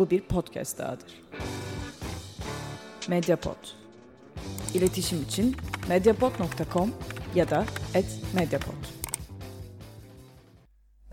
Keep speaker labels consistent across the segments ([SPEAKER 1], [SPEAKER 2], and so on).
[SPEAKER 1] Bu bir podcast dahadır. Mediapod. İletişim için mediapod.com ya da @mediapod.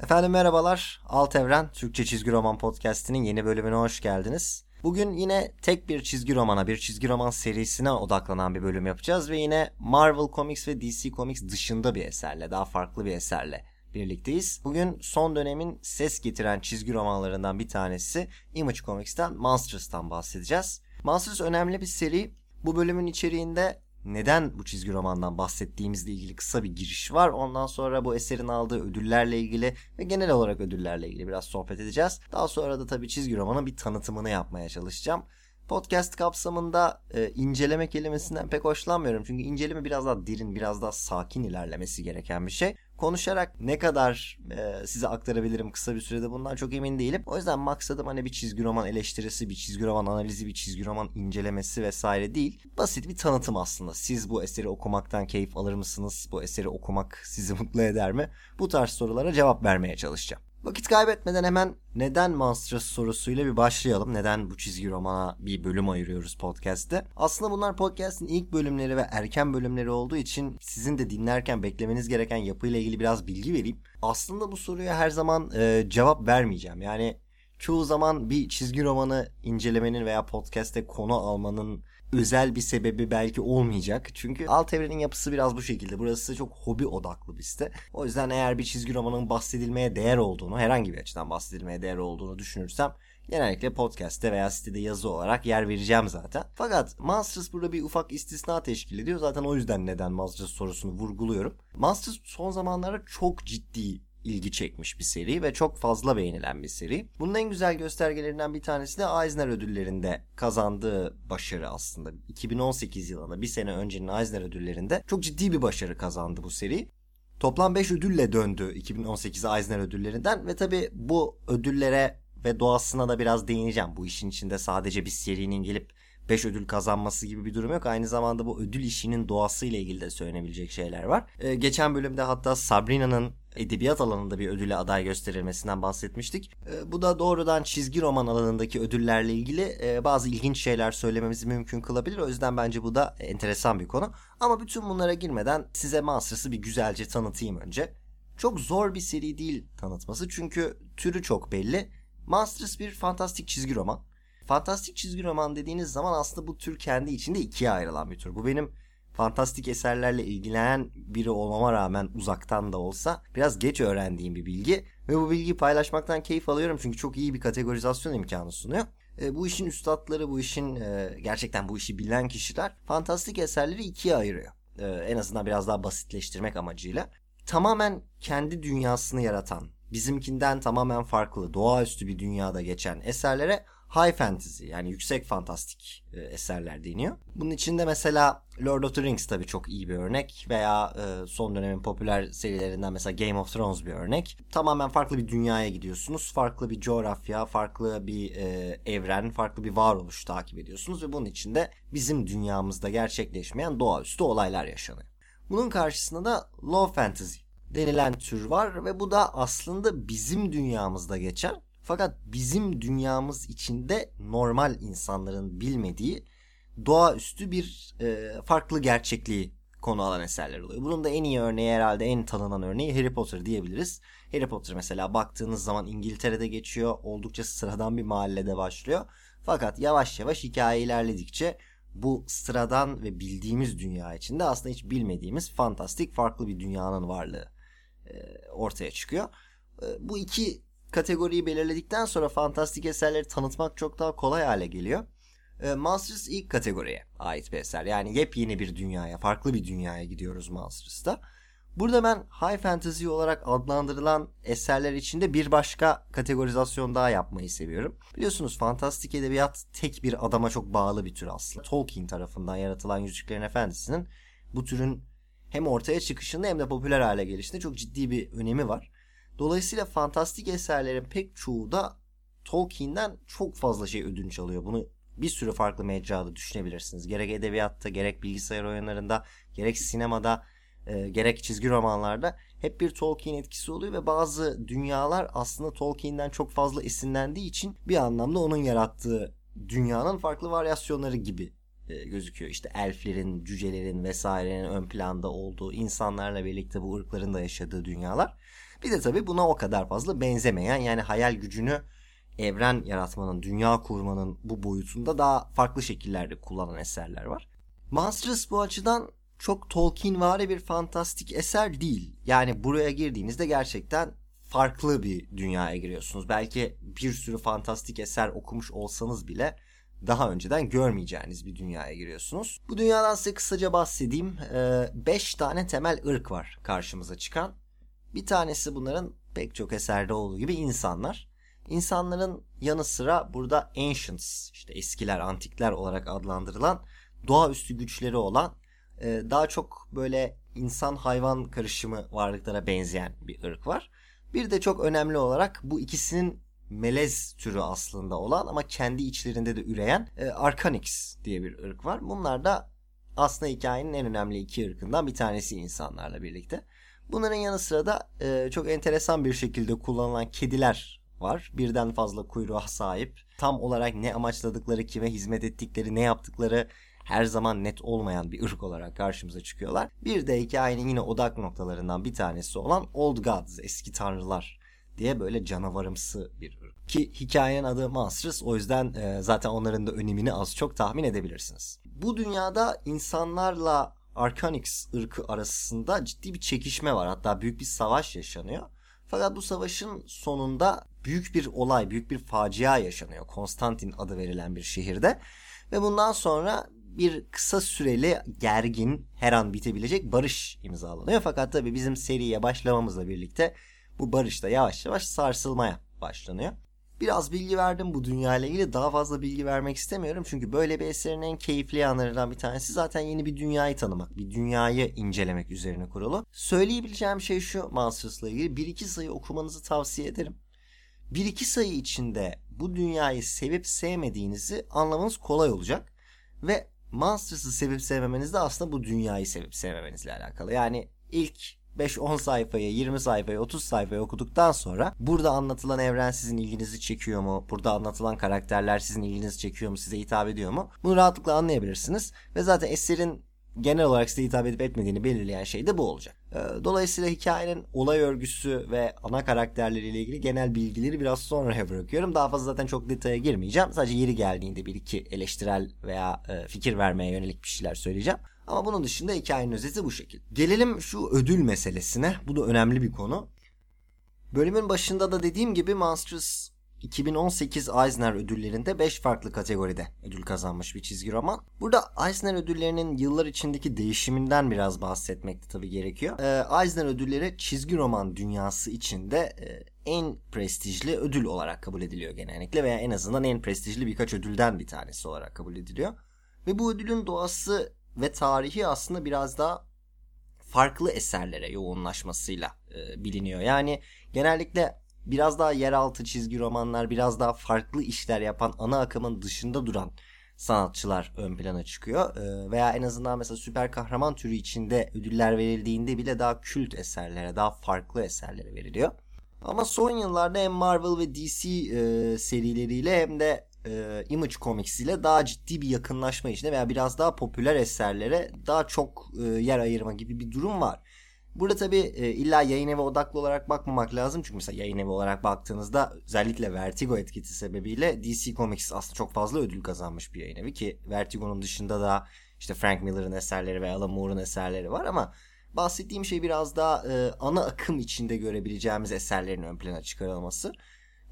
[SPEAKER 2] Efendim merhabalar. Alt Evren Türkçe Çizgi Roman Podcast'inin yeni bölümüne hoş geldiniz. Bugün yine tek bir çizgi romana, bir çizgi roman serisine odaklanan bir bölüm yapacağız ve yine Marvel Comics ve DC Comics dışında bir eserle, daha farklı bir eserle birlikteyiz. Bugün son dönemin ses getiren çizgi romanlarından bir tanesi Image Comics'ten Monsters'tan bahsedeceğiz. Monsters önemli bir seri. Bu bölümün içeriğinde neden bu çizgi romandan bahsettiğimizle ilgili kısa bir giriş var. Ondan sonra bu eserin aldığı ödüllerle ilgili ve genel olarak ödüllerle ilgili biraz sohbet edeceğiz. Daha sonra da tabii çizgi romanın bir tanıtımını yapmaya çalışacağım. Podcast kapsamında e, inceleme kelimesinden pek hoşlanmıyorum. Çünkü inceleme biraz daha derin, biraz daha sakin ilerlemesi gereken bir şey. Konuşarak ne kadar e, size aktarabilirim kısa bir sürede bundan çok emin değilim. O yüzden maksadım hani bir çizgi roman eleştirisi, bir çizgi roman analizi, bir çizgi roman incelemesi vesaire değil. Basit bir tanıtım aslında. Siz bu eseri okumaktan keyif alır mısınız? Bu eseri okumak sizi mutlu eder mi? Bu tarz sorulara cevap vermeye çalışacağım. Vakit kaybetmeden hemen neden Monstrous sorusuyla bir başlayalım. Neden bu çizgi romana bir bölüm ayırıyoruz podcast'te? Aslında bunlar podcast'in ilk bölümleri ve erken bölümleri olduğu için sizin de dinlerken beklemeniz gereken yapıyla ilgili biraz bilgi vereyim. Aslında bu soruya her zaman e, cevap vermeyeceğim. Yani çoğu zaman bir çizgi romanı incelemenin veya podcast'te konu almanın özel bir sebebi belki olmayacak. Çünkü alt evrenin yapısı biraz bu şekilde. Burası çok hobi odaklı bir site. O yüzden eğer bir çizgi romanın bahsedilmeye değer olduğunu, herhangi bir açıdan bahsedilmeye değer olduğunu düşünürsem genellikle podcast'te veya sitede yazı olarak yer vereceğim zaten. Fakat Monsters burada bir ufak istisna teşkil ediyor. Zaten o yüzden neden Monsters sorusunu vurguluyorum. Monsters son zamanlarda çok ciddi ilgi çekmiş bir seri ve çok fazla beğenilen bir seri. Bunun en güzel göstergelerinden bir tanesi de Eisner ödüllerinde kazandığı başarı aslında. 2018 yılında bir sene öncenin Eisner ödüllerinde çok ciddi bir başarı kazandı bu seri. Toplam 5 ödülle döndü 2018 Eisner ödüllerinden ve tabi bu ödüllere ve doğasına da biraz değineceğim. Bu işin içinde sadece bir serinin gelip 5 ödül kazanması gibi bir durum yok. Aynı zamanda bu ödül işinin doğasıyla ilgili de söylenebilecek şeyler var. Ee, geçen bölümde hatta Sabrina'nın edebiyat alanında bir ödüle aday gösterilmesinden bahsetmiştik. E, bu da doğrudan çizgi roman alanındaki ödüllerle ilgili e, bazı ilginç şeyler söylememizi mümkün kılabilir. O yüzden bence bu da enteresan bir konu. Ama bütün bunlara girmeden size Monsters'ı bir güzelce tanıtayım önce. Çok zor bir seri değil tanıtması çünkü türü çok belli. Monsters bir fantastik çizgi roman. Fantastik çizgi roman dediğiniz zaman aslında bu tür kendi içinde ikiye ayrılan bir tür. Bu benim fantastik eserlerle ilgilenen biri olmama rağmen uzaktan da olsa biraz geç öğrendiğim bir bilgi ve bu bilgiyi paylaşmaktan keyif alıyorum çünkü çok iyi bir kategorizasyon imkanı sunuyor. E, bu işin üstadları, bu işin e, gerçekten bu işi bilen kişiler fantastik eserleri ikiye ayırıyor. E, en azından biraz daha basitleştirmek amacıyla. Tamamen kendi dünyasını yaratan, bizimkinden tamamen farklı, doğaüstü bir dünyada geçen eserlere high fantasy yani yüksek fantastik e, eserler deniyor. Bunun içinde mesela Lord of the Rings tabii çok iyi bir örnek veya e, son dönemin popüler serilerinden mesela Game of Thrones bir örnek. Tamamen farklı bir dünyaya gidiyorsunuz. Farklı bir coğrafya, farklı bir e, evren, farklı bir varoluş takip ediyorsunuz ve bunun içinde bizim dünyamızda gerçekleşmeyen doğaüstü olaylar yaşanıyor. Bunun karşısında da low fantasy denilen tür var ve bu da aslında bizim dünyamızda geçen fakat bizim dünyamız içinde normal insanların bilmediği doğaüstü bir e, farklı gerçekliği konu alan eserler oluyor. Bunun da en iyi örneği herhalde en tanınan örneği Harry Potter diyebiliriz. Harry Potter mesela baktığınız zaman İngiltere'de geçiyor. Oldukça sıradan bir mahallede başlıyor. Fakat yavaş yavaş hikaye ilerledikçe bu sıradan ve bildiğimiz dünya içinde aslında hiç bilmediğimiz fantastik farklı bir dünyanın varlığı e, ortaya çıkıyor. E, bu iki kategoriyi belirledikten sonra fantastik eserleri tanıtmak çok daha kolay hale geliyor. E, Monsters ilk kategoriye ait bir eser. Yani yepyeni bir dünyaya, farklı bir dünyaya gidiyoruz Monsters'ta. Burada ben high fantasy olarak adlandırılan eserler içinde bir başka kategorizasyon daha yapmayı seviyorum. Biliyorsunuz fantastik edebiyat tek bir adama çok bağlı bir tür aslında. Tolkien tarafından yaratılan Yüzüklerin Efendisi'nin bu türün hem ortaya çıkışında hem de popüler hale gelişinde çok ciddi bir önemi var. Dolayısıyla fantastik eserlerin pek çoğu da Tolkien'den çok fazla şey ödünç alıyor. Bunu bir sürü farklı mecrada düşünebilirsiniz. Gerek edebiyatta, gerek bilgisayar oyunlarında, gerek sinemada, e, gerek çizgi romanlarda hep bir Tolkien etkisi oluyor ve bazı dünyalar aslında Tolkien'den çok fazla esinlendiği için bir anlamda onun yarattığı dünyanın farklı varyasyonları gibi e, gözüküyor. İşte elflerin, cücelerin vesairenin ön planda olduğu, insanlarla birlikte bu ırkların da yaşadığı dünyalar. Bir de tabii buna o kadar fazla benzemeyen yani hayal gücünü evren yaratmanın, dünya kurmanın bu boyutunda daha farklı şekillerde kullanan eserler var. Monsters bu açıdan çok Tolkienvari bir fantastik eser değil. Yani buraya girdiğinizde gerçekten farklı bir dünyaya giriyorsunuz. Belki bir sürü fantastik eser okumuş olsanız bile daha önceden görmeyeceğiniz bir dünyaya giriyorsunuz. Bu dünyadan size kısaca bahsedeyim. 5 ee, tane temel ırk var karşımıza çıkan. Bir tanesi bunların pek çok eserde olduğu gibi insanlar. İnsanların yanı sıra burada ancients, işte eskiler, antikler olarak adlandırılan doğaüstü güçleri olan e, daha çok böyle insan hayvan karışımı varlıklara benzeyen bir ırk var. Bir de çok önemli olarak bu ikisinin melez türü aslında olan ama kendi içlerinde de üreyen e, Arcanix diye bir ırk var. Bunlar da aslında hikayenin en önemli iki ırkından bir tanesi insanlarla birlikte. Bunların yanı sıra da e, çok enteresan bir şekilde kullanılan kediler var. Birden fazla kuyruğa sahip. Tam olarak ne amaçladıkları, kime hizmet ettikleri, ne yaptıkları her zaman net olmayan bir ırk olarak karşımıza çıkıyorlar. Bir de hikayenin yine odak noktalarından bir tanesi olan Old Gods, eski tanrılar diye böyle canavarımsı bir ırk. Ki hikayenin adı Monsters o yüzden e, zaten onların da önemini az çok tahmin edebilirsiniz. Bu dünyada insanlarla Arcanix ırkı arasında ciddi bir çekişme var. Hatta büyük bir savaş yaşanıyor. Fakat bu savaşın sonunda büyük bir olay, büyük bir facia yaşanıyor. Konstantin adı verilen bir şehirde. Ve bundan sonra bir kısa süreli gergin her an bitebilecek barış imzalanıyor. Fakat tabii bizim seriye başlamamızla birlikte bu barış da yavaş yavaş sarsılmaya başlanıyor. Biraz bilgi verdim bu dünya ile ilgili. Daha fazla bilgi vermek istemiyorum. Çünkü böyle bir eserin en keyifli yanlarından bir tanesi zaten yeni bir dünyayı tanımak. Bir dünyayı incelemek üzerine kurulu. Söyleyebileceğim şey şu Monsters'la ilgili. Bir iki sayı okumanızı tavsiye ederim. Bir iki sayı içinde bu dünyayı sevip sevmediğinizi anlamanız kolay olacak. Ve Monsters'ı sevip sevmemeniz de aslında bu dünyayı sevip sevmemenizle alakalı. Yani ilk 5-10 sayfayı, 20 sayfayı, 30 sayfayı okuduktan sonra burada anlatılan evren sizin ilginizi çekiyor mu? Burada anlatılan karakterler sizin ilginizi çekiyor mu? Size hitap ediyor mu? Bunu rahatlıkla anlayabilirsiniz. Ve zaten eserin genel olarak size hitap edip etmediğini belirleyen şey de bu olacak. Ee, dolayısıyla hikayenin olay örgüsü ve ana karakterleriyle ilgili genel bilgileri biraz sonraya bırakıyorum. Daha fazla zaten çok detaya girmeyeceğim. Sadece yeri geldiğinde bir iki eleştirel veya e, fikir vermeye yönelik bir şeyler söyleyeceğim. Ama bunun dışında hikayenin özeti bu şekil. Gelelim şu ödül meselesine. Bu da önemli bir konu. Bölümün başında da dediğim gibi Monsters 2018 Eisner ödüllerinde 5 farklı kategoride ödül kazanmış bir çizgi roman. Burada Eisner ödüllerinin yıllar içindeki değişiminden biraz bahsetmek de tabii gerekiyor. Ee, Eisner ödülleri çizgi roman dünyası içinde e, en prestijli ödül olarak kabul ediliyor genellikle veya en azından en prestijli birkaç ödülden bir tanesi olarak kabul ediliyor. Ve bu ödülün doğası ve tarihi aslında biraz daha farklı eserlere yoğunlaşmasıyla e, biliniyor. Yani genellikle biraz daha yeraltı çizgi romanlar, biraz daha farklı işler yapan ana akımın dışında duran sanatçılar ön plana çıkıyor. E, veya en azından mesela süper kahraman türü içinde ödüller verildiğinde bile daha kült eserlere, daha farklı eserlere veriliyor. Ama son yıllarda hem Marvel ve DC e, serileriyle hem de e, Image Comics ile daha ciddi bir yakınlaşma içinde veya biraz daha popüler eserlere daha çok e, yer ayırma gibi bir durum var. Burada tabi e, illa yayın evi odaklı olarak bakmamak lazım. Çünkü mesela yayın evi olarak baktığınızda özellikle Vertigo etkisi sebebiyle DC Comics aslında çok fazla ödül kazanmış bir yayın evi. Ki Vertigo'nun dışında da işte Frank Miller'ın eserleri ve Alan Moore'un eserleri var ama bahsettiğim şey biraz daha e, ana akım içinde görebileceğimiz eserlerin ön plana çıkarılması.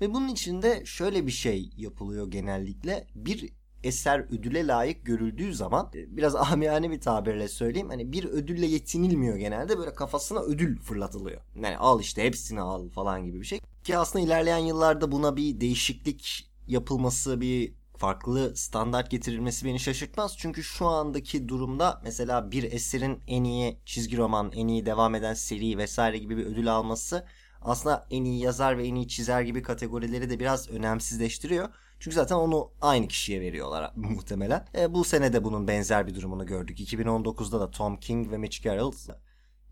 [SPEAKER 2] Ve bunun içinde şöyle bir şey yapılıyor genellikle. Bir eser ödüle layık görüldüğü zaman e, biraz amiyane bir tabirle söyleyeyim. Hani bir ödülle yetinilmiyor genelde böyle kafasına ödül fırlatılıyor. Yani al işte hepsini al falan gibi bir şey. Ki aslında ilerleyen yıllarda buna bir değişiklik yapılması, bir farklı standart getirilmesi beni şaşırtmaz. Çünkü şu andaki durumda mesela bir eserin en iyi çizgi roman, en iyi devam eden seri vesaire gibi bir ödül alması aslında en iyi yazar ve en iyi çizer gibi kategorileri de biraz önemsizleştiriyor. Çünkü zaten onu aynı kişiye veriyorlar muhtemelen. E, bu sene de bunun benzer bir durumunu gördük. 2019'da da Tom King ve Mitch Gerald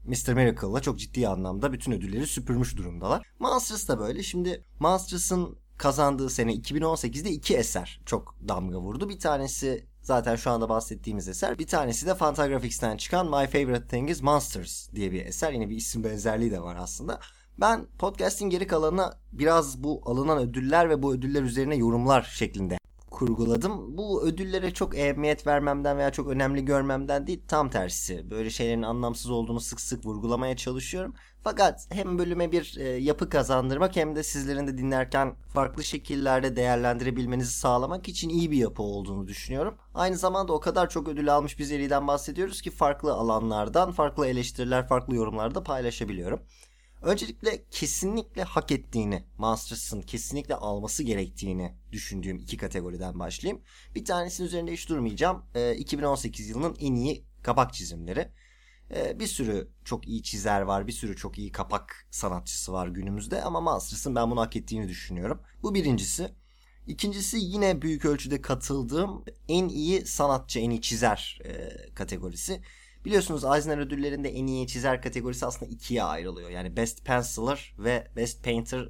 [SPEAKER 2] Mr. Miracle'la çok ciddi anlamda bütün ödülleri süpürmüş durumdalar. Monsters da böyle. Şimdi Monsters'ın kazandığı sene 2018'de iki eser çok damga vurdu. Bir tanesi zaten şu anda bahsettiğimiz eser. Bir tanesi de Fantagraphics'ten çıkan My Favorite Thing is Monsters diye bir eser. Yine bir isim benzerliği de var aslında. Ben podcast'in geri kalanına biraz bu alınan ödüller ve bu ödüller üzerine yorumlar şeklinde kurguladım. Bu ödüllere çok ehemmiyet vermemden veya çok önemli görmemden değil tam tersi. Böyle şeylerin anlamsız olduğunu sık sık vurgulamaya çalışıyorum. Fakat hem bölüme bir e, yapı kazandırmak hem de sizlerin de dinlerken farklı şekillerde değerlendirebilmenizi sağlamak için iyi bir yapı olduğunu düşünüyorum. Aynı zamanda o kadar çok ödül almış bir seriden bahsediyoruz ki farklı alanlardan farklı eleştiriler, farklı yorumlar da paylaşabiliyorum. Öncelikle kesinlikle hak ettiğini, Monsters'ın kesinlikle alması gerektiğini düşündüğüm iki kategoriden başlayayım. Bir tanesinin üzerinde hiç durmayacağım. E, 2018 yılının en iyi kapak çizimleri. E, bir sürü çok iyi çizer var, bir sürü çok iyi kapak sanatçısı var günümüzde ama Monsters'ın ben bunu hak ettiğini düşünüyorum. Bu birincisi. İkincisi yine büyük ölçüde katıldığım en iyi sanatçı, en iyi çizer e, kategorisi. Biliyorsunuz Eisner ödüllerinde en iyi çizer kategorisi aslında ikiye ayrılıyor. Yani Best Penciler ve Best Painter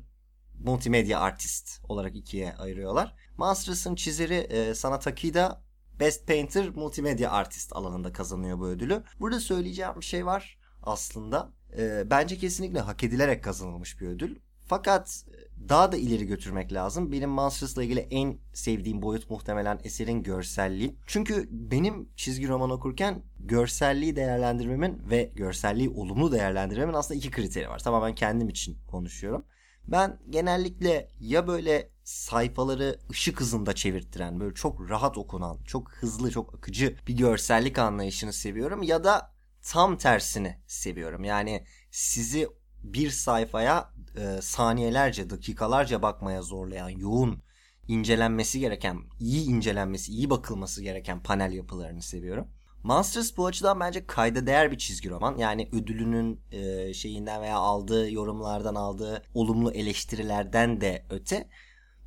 [SPEAKER 2] Multimedia Artist olarak ikiye ayırıyorlar. Monsters'ın çizeri e, Sanat Akida Best Painter Multimedia Artist alanında kazanıyor bu ödülü. Burada söyleyeceğim bir şey var aslında. E, bence kesinlikle hak edilerek kazanılmış bir ödül. Fakat e, daha da ileri götürmek lazım. Benim Monsters'la ilgili en sevdiğim boyut muhtemelen eserin görselliği. Çünkü benim çizgi roman okurken görselliği değerlendirmemin ve görselliği olumlu değerlendirmemin aslında iki kriteri var. Tamamen kendim için konuşuyorum. Ben genellikle ya böyle sayfaları ışık hızında çevirttiren, böyle çok rahat okunan, çok hızlı, çok akıcı bir görsellik anlayışını seviyorum ya da tam tersini seviyorum. Yani sizi bir sayfaya e, saniyelerce, dakikalarca bakmaya zorlayan, yoğun incelenmesi gereken, iyi incelenmesi, iyi bakılması gereken panel yapılarını seviyorum. Monsters bu açıdan bence kayda değer bir çizgi roman. Yani ödülünün e, şeyinden veya aldığı yorumlardan aldığı olumlu eleştirilerden de öte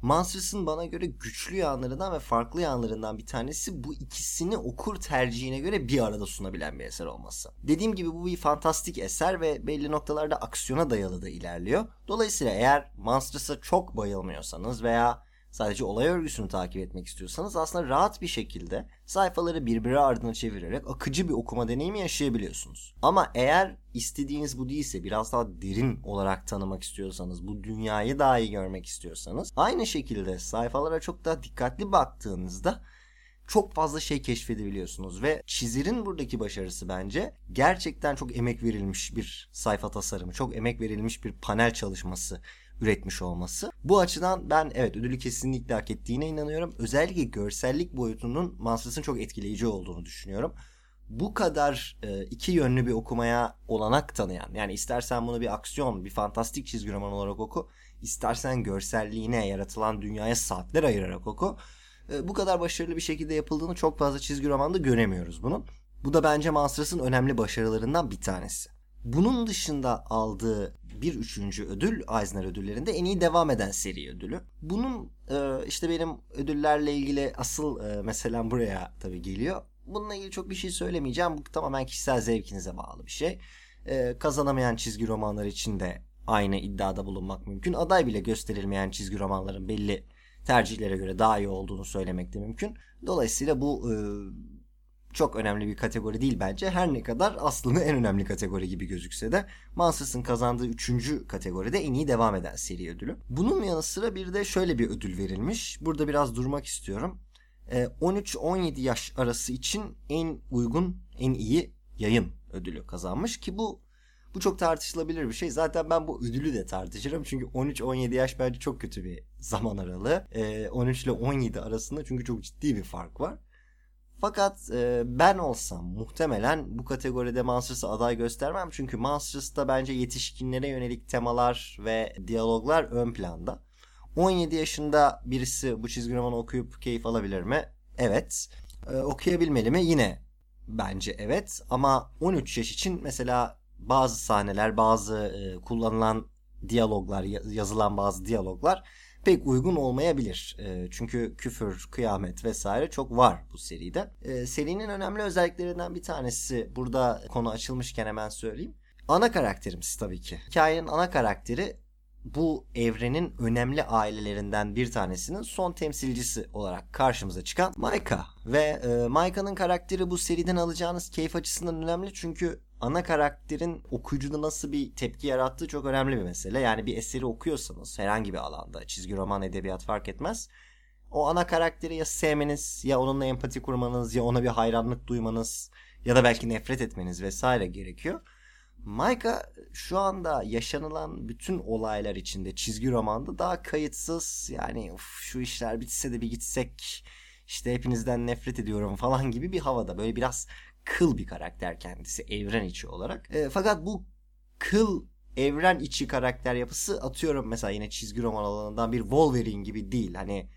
[SPEAKER 2] Monsters'ın bana göre güçlü yanlarından ve farklı yanlarından bir tanesi bu ikisini okur tercihine göre bir arada sunabilen bir eser olması. Dediğim gibi bu bir fantastik eser ve belli noktalarda aksiyona dayalı da ilerliyor. Dolayısıyla eğer Monsters'a çok bayılmıyorsanız veya sadece olay örgüsünü takip etmek istiyorsanız aslında rahat bir şekilde sayfaları birbiri ardına çevirerek akıcı bir okuma deneyimi yaşayabiliyorsunuz. Ama eğer istediğiniz bu değilse biraz daha derin olarak tanımak istiyorsanız, bu dünyayı daha iyi görmek istiyorsanız aynı şekilde sayfalara çok daha dikkatli baktığınızda çok fazla şey keşfedebiliyorsunuz ve çizerin buradaki başarısı bence gerçekten çok emek verilmiş bir sayfa tasarımı, çok emek verilmiş bir panel çalışması üretmiş olması. Bu açıdan ben evet ödülü kesinlikle hak ettiğine inanıyorum. Özellikle görsellik boyutunun Monsters'ın çok etkileyici olduğunu düşünüyorum. Bu kadar e, iki yönlü bir okumaya olanak tanıyan yani istersen bunu bir aksiyon, bir fantastik çizgi roman olarak oku, istersen görselliğine, yaratılan dünyaya saatler ayırarak oku. E, bu kadar başarılı bir şekilde yapıldığını çok fazla çizgi romanda göremiyoruz bunun. Bu da bence Monsters'ın önemli başarılarından bir tanesi. Bunun dışında aldığı bir üçüncü ödül Eisner ödüllerinde en iyi devam eden seri ödülü. Bunun e, işte benim ödüllerle ilgili asıl e, meselem buraya tabii geliyor. Bununla ilgili çok bir şey söylemeyeceğim. Bu tamamen kişisel zevkinize bağlı bir şey. E, kazanamayan çizgi romanlar için de aynı iddiada bulunmak mümkün. Aday bile gösterilmeyen çizgi romanların belli tercihlere göre daha iyi olduğunu söylemek de mümkün. Dolayısıyla bu e, çok önemli bir kategori değil bence. Her ne kadar aslında en önemli kategori gibi gözükse de Monsters'ın kazandığı 3. kategoride en iyi devam eden seri ödülü. Bunun yanı sıra bir de şöyle bir ödül verilmiş. Burada biraz durmak istiyorum. 13-17 yaş arası için en uygun, en iyi yayın ödülü kazanmış ki bu bu çok tartışılabilir bir şey. Zaten ben bu ödülü de tartışırım. Çünkü 13-17 yaş bence çok kötü bir zaman aralığı. 13 ile 17 arasında çünkü çok ciddi bir fark var. Fakat e, ben olsam muhtemelen bu kategoride Monsters'a aday göstermem. Çünkü Monsters'ta bence yetişkinlere yönelik temalar ve diyaloglar ön planda. 17 yaşında birisi bu çizgi romanı okuyup keyif alabilir mi? Evet. E, okuyabilmeli mi? Yine bence evet. Ama 13 yaş için mesela bazı sahneler, bazı e, kullanılan diyaloglar, yazılan bazı diyaloglar pek uygun olmayabilir. E, çünkü küfür, kıyamet vesaire çok var bu seride. E, serinin önemli özelliklerinden bir tanesi burada konu açılmışken hemen söyleyeyim. ana karakterimiz tabii ki. Hikayenin ana karakteri bu evrenin önemli ailelerinden bir tanesinin son temsilcisi olarak karşımıza çıkan Maika. Ve e, Maika'nın karakteri bu seriden alacağınız keyif açısından önemli çünkü ana karakterin okuyucuda nasıl bir tepki yarattığı çok önemli bir mesele. Yani bir eseri okuyorsanız herhangi bir alanda çizgi roman, edebiyat fark etmez. O ana karakteri ya sevmeniz ya onunla empati kurmanız ya ona bir hayranlık duymanız ya da belki nefret etmeniz vesaire gerekiyor. Maika şu anda yaşanılan bütün olaylar içinde çizgi romanda daha kayıtsız yani of, şu işler bitse de bir gitsek işte hepinizden nefret ediyorum falan gibi bir havada böyle biraz kıl bir karakter kendisi evren içi olarak. E, fakat bu kıl evren içi karakter yapısı atıyorum mesela yine çizgi roman alanından bir Wolverine gibi değil. Hani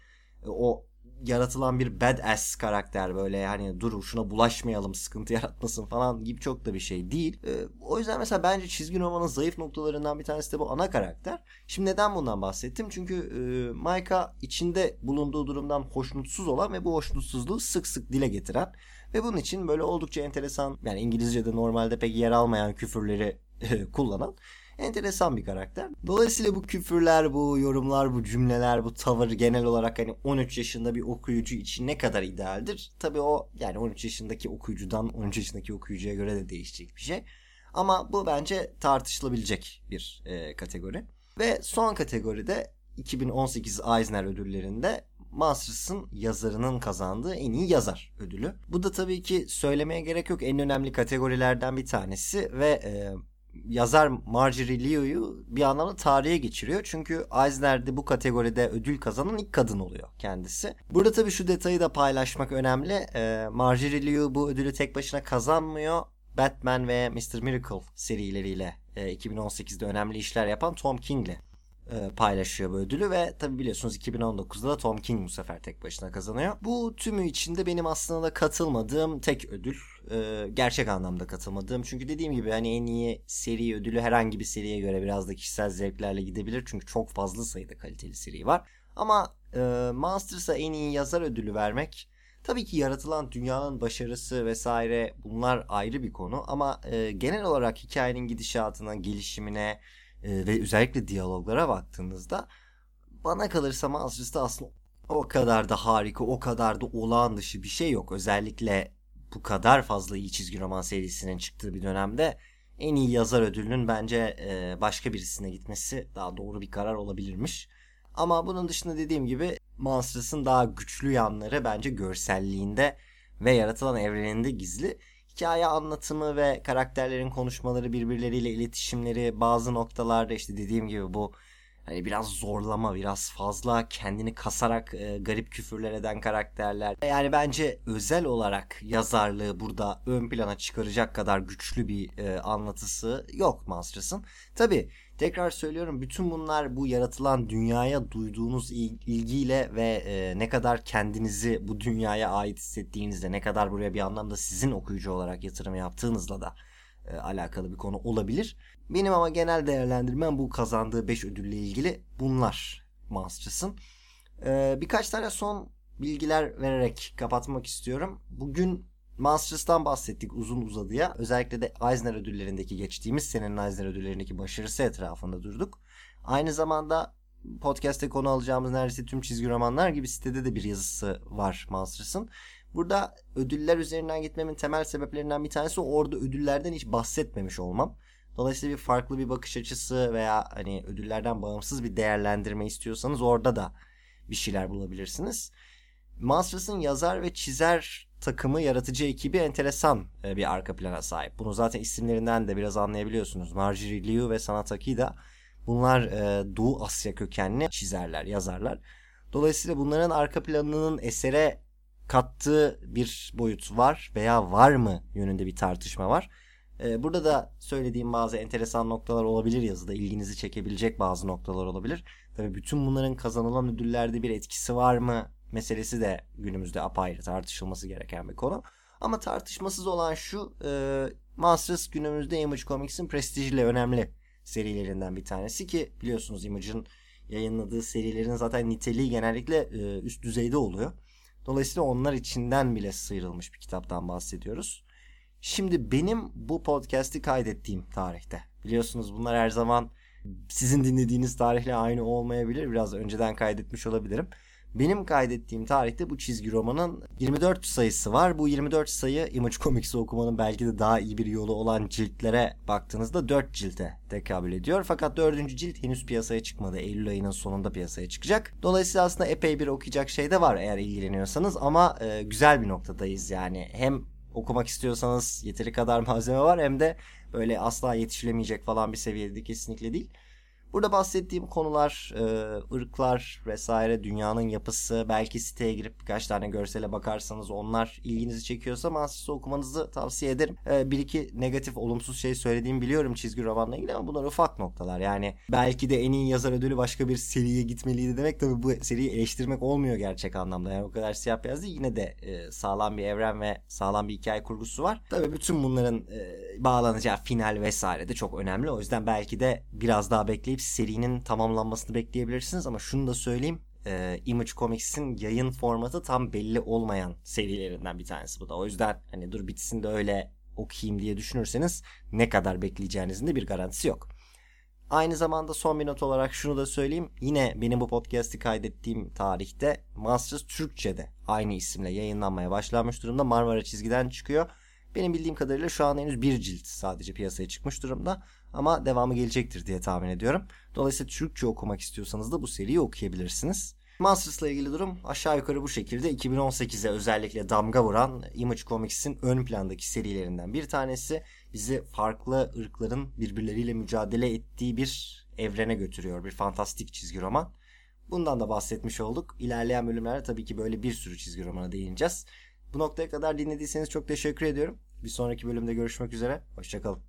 [SPEAKER 2] e, o yaratılan bir badass karakter böyle hani dur şuna bulaşmayalım sıkıntı yaratmasın falan gibi çok da bir şey değil. Ee, o yüzden mesela bence çizgi romanın zayıf noktalarından bir tanesi de bu ana karakter. Şimdi neden bundan bahsettim? Çünkü e, Maika içinde bulunduğu durumdan hoşnutsuz olan ve bu hoşnutsuzluğu sık sık dile getiren ve bunun için böyle oldukça enteresan yani İngilizce'de normalde pek yer almayan küfürleri kullanan enteresan bir karakter. Dolayısıyla bu küfürler, bu yorumlar, bu cümleler, bu tavır genel olarak hani 13 yaşında bir okuyucu için ne kadar idealdir? Tabii o yani 13 yaşındaki okuyucudan 13 yaşındaki okuyucuya göre de değişecek bir şey. Ama bu bence tartışılabilecek bir e, kategori. Ve son kategoride 2018 Eisner ödüllerinde Monsters'ın yazarının kazandığı en iyi yazar ödülü. Bu da tabii ki söylemeye gerek yok en önemli kategorilerden bir tanesi ve e, yazar Marjorie Liu'yu bir anlamda tarihe geçiriyor. Çünkü Eisner'de bu kategoride ödül kazanan ilk kadın oluyor kendisi. Burada tabii şu detayı da paylaşmak önemli. Ee, Marjorie Liu bu ödülü tek başına kazanmıyor. Batman ve Mr. Miracle serileriyle e, 2018'de önemli işler yapan Tom King'le e, paylaşıyor bu ödülü ve tabi biliyorsunuz 2019'da da Tom King bu sefer tek başına kazanıyor. Bu tümü içinde benim aslında katılmadığım tek ödül. E, gerçek anlamda katılmadığım. Çünkü dediğim gibi hani en iyi seri ödülü herhangi bir seriye göre biraz da kişisel zevklerle gidebilir. Çünkü çok fazla sayıda kaliteli seri var. Ama e, Monsters'a en iyi yazar ödülü vermek Tabii ki yaratılan dünyanın başarısı vesaire bunlar ayrı bir konu ama e, genel olarak hikayenin gidişatına, gelişimine, e, ve özellikle diyaloglara baktığınızda bana kalırsa Monsters'ta aslında o kadar da harika, o kadar da olağan dışı bir şey yok. Özellikle bu kadar fazla iyi çizgi roman serisinin çıktığı bir dönemde en iyi yazar ödülünün bence e, başka birisine gitmesi daha doğru bir karar olabilirmiş. Ama bunun dışında dediğim gibi Monsters'ın daha güçlü yanları bence görselliğinde ve yaratılan evreninde gizli hikaye anlatımı ve karakterlerin konuşmaları birbirleriyle iletişimleri bazı noktalarda işte dediğim gibi bu hani biraz zorlama biraz fazla kendini kasarak e, garip küfürler eden karakterler. Yani bence özel olarak yazarlığı burada ön plana çıkaracak kadar güçlü bir e, anlatısı yok Monsters'ın. Tabi Tekrar söylüyorum bütün bunlar bu yaratılan dünyaya duyduğunuz ilgiyle ve e, ne kadar kendinizi bu dünyaya ait hissettiğinizde ne kadar buraya bir anlamda sizin okuyucu olarak yatırım yaptığınızla da e, alakalı bir konu olabilir. Benim ama genel değerlendirmem bu kazandığı 5 ödülle ilgili bunlar Monsters'ın. E, birkaç tane son bilgiler vererek kapatmak istiyorum. Bugün Monsters'tan bahsettik uzun uzadıya. Özellikle de Eisner ödüllerindeki geçtiğimiz senenin Eisner ödüllerindeki başarısı etrafında durduk. Aynı zamanda podcast'te konu alacağımız neredeyse tüm çizgi romanlar gibi sitede de bir yazısı var Monsters'ın. Burada ödüller üzerinden gitmemin temel sebeplerinden bir tanesi orada ödüllerden hiç bahsetmemiş olmam. Dolayısıyla bir farklı bir bakış açısı veya hani ödüllerden bağımsız bir değerlendirme istiyorsanız orada da bir şeyler bulabilirsiniz. Monsters'ın yazar ve çizer takımı, yaratıcı ekibi enteresan e, bir arka plana sahip. Bunu zaten isimlerinden de biraz anlayabiliyorsunuz. Marjorie Liu ve Sanat Akida bunlar e, Doğu Asya kökenli çizerler, yazarlar. Dolayısıyla bunların arka planının esere kattığı bir boyut var veya var mı yönünde bir tartışma var. E, burada da söylediğim bazı enteresan noktalar olabilir yazıda. ilginizi çekebilecek bazı noktalar olabilir. Tabii bütün bunların kazanılan ödüllerde bir etkisi var mı meselesi de günümüzde apayrı tartışılması gereken bir konu. Ama tartışmasız olan şu e, Masters günümüzde Image Comics'in prestijli önemli serilerinden bir tanesi ki biliyorsunuz Image'ın yayınladığı serilerin zaten niteliği genellikle e, üst düzeyde oluyor. Dolayısıyla onlar içinden bile sıyrılmış bir kitaptan bahsediyoruz. Şimdi benim bu podcast'i kaydettiğim tarihte. Biliyorsunuz bunlar her zaman sizin dinlediğiniz tarihle aynı olmayabilir. Biraz önceden kaydetmiş olabilirim. Benim kaydettiğim tarihte bu çizgi romanın 24 sayısı var. Bu 24 sayı Image Comics'i okumanın belki de daha iyi bir yolu olan ciltlere baktığınızda 4 cilte tekabül ediyor. Fakat 4. cilt henüz piyasaya çıkmadı. Eylül ayının sonunda piyasaya çıkacak. Dolayısıyla aslında epey bir okuyacak şey de var eğer ilgileniyorsanız ama e, güzel bir noktadayız yani. Hem okumak istiyorsanız yeteri kadar malzeme var hem de böyle asla yetişilemeyecek falan bir seviyede kesinlikle değil. Burada bahsettiğim konular, e, ırklar vesaire, dünyanın yapısı, belki siteye girip birkaç tane görsele bakarsanız onlar ilginizi çekiyorsa Mansis'i okumanızı tavsiye ederim. E, bir iki negatif, olumsuz şey söylediğimi biliyorum çizgi romanla ilgili ama bunlar ufak noktalar. Yani belki de en iyi yazar ödülü başka bir seriye gitmeliydi demek tabii bu seriyi eleştirmek olmuyor gerçek anlamda. Yani o kadar siyah beyaz değil yine de e, sağlam bir evren ve sağlam bir hikaye kurgusu var. Tabii bütün bunların bağlanacağı final vesaire de çok önemli. O yüzden belki de biraz daha bekleyip bekleyip serinin tamamlanmasını bekleyebilirsiniz ama şunu da söyleyeyim. E, Image Comics'in yayın formatı tam belli olmayan serilerinden bir tanesi bu da. O yüzden hani dur bitsin de öyle okuyayım diye düşünürseniz ne kadar bekleyeceğinizin de bir garantisi yok. Aynı zamanda son bir not olarak şunu da söyleyeyim. Yine benim bu podcast'i kaydettiğim tarihte Monsters Türkçe'de aynı isimle yayınlanmaya başlanmış durumda. Marmara çizgiden çıkıyor. Benim bildiğim kadarıyla şu an henüz bir cilt sadece piyasaya çıkmış durumda. Ama devamı gelecektir diye tahmin ediyorum. Dolayısıyla Türkçe okumak istiyorsanız da bu seriyi okuyabilirsiniz. Masters'la ilgili durum aşağı yukarı bu şekilde 2018'e özellikle damga vuran Image Comics'in ön plandaki serilerinden bir tanesi bizi farklı ırkların birbirleriyle mücadele ettiği bir evrene götürüyor. Bir fantastik çizgi roman. Bundan da bahsetmiş olduk. İlerleyen bölümlerde tabii ki böyle bir sürü çizgi romana değineceğiz. Bu noktaya kadar dinlediyseniz çok teşekkür ediyorum. Bir sonraki bölümde görüşmek üzere. Hoşçakalın.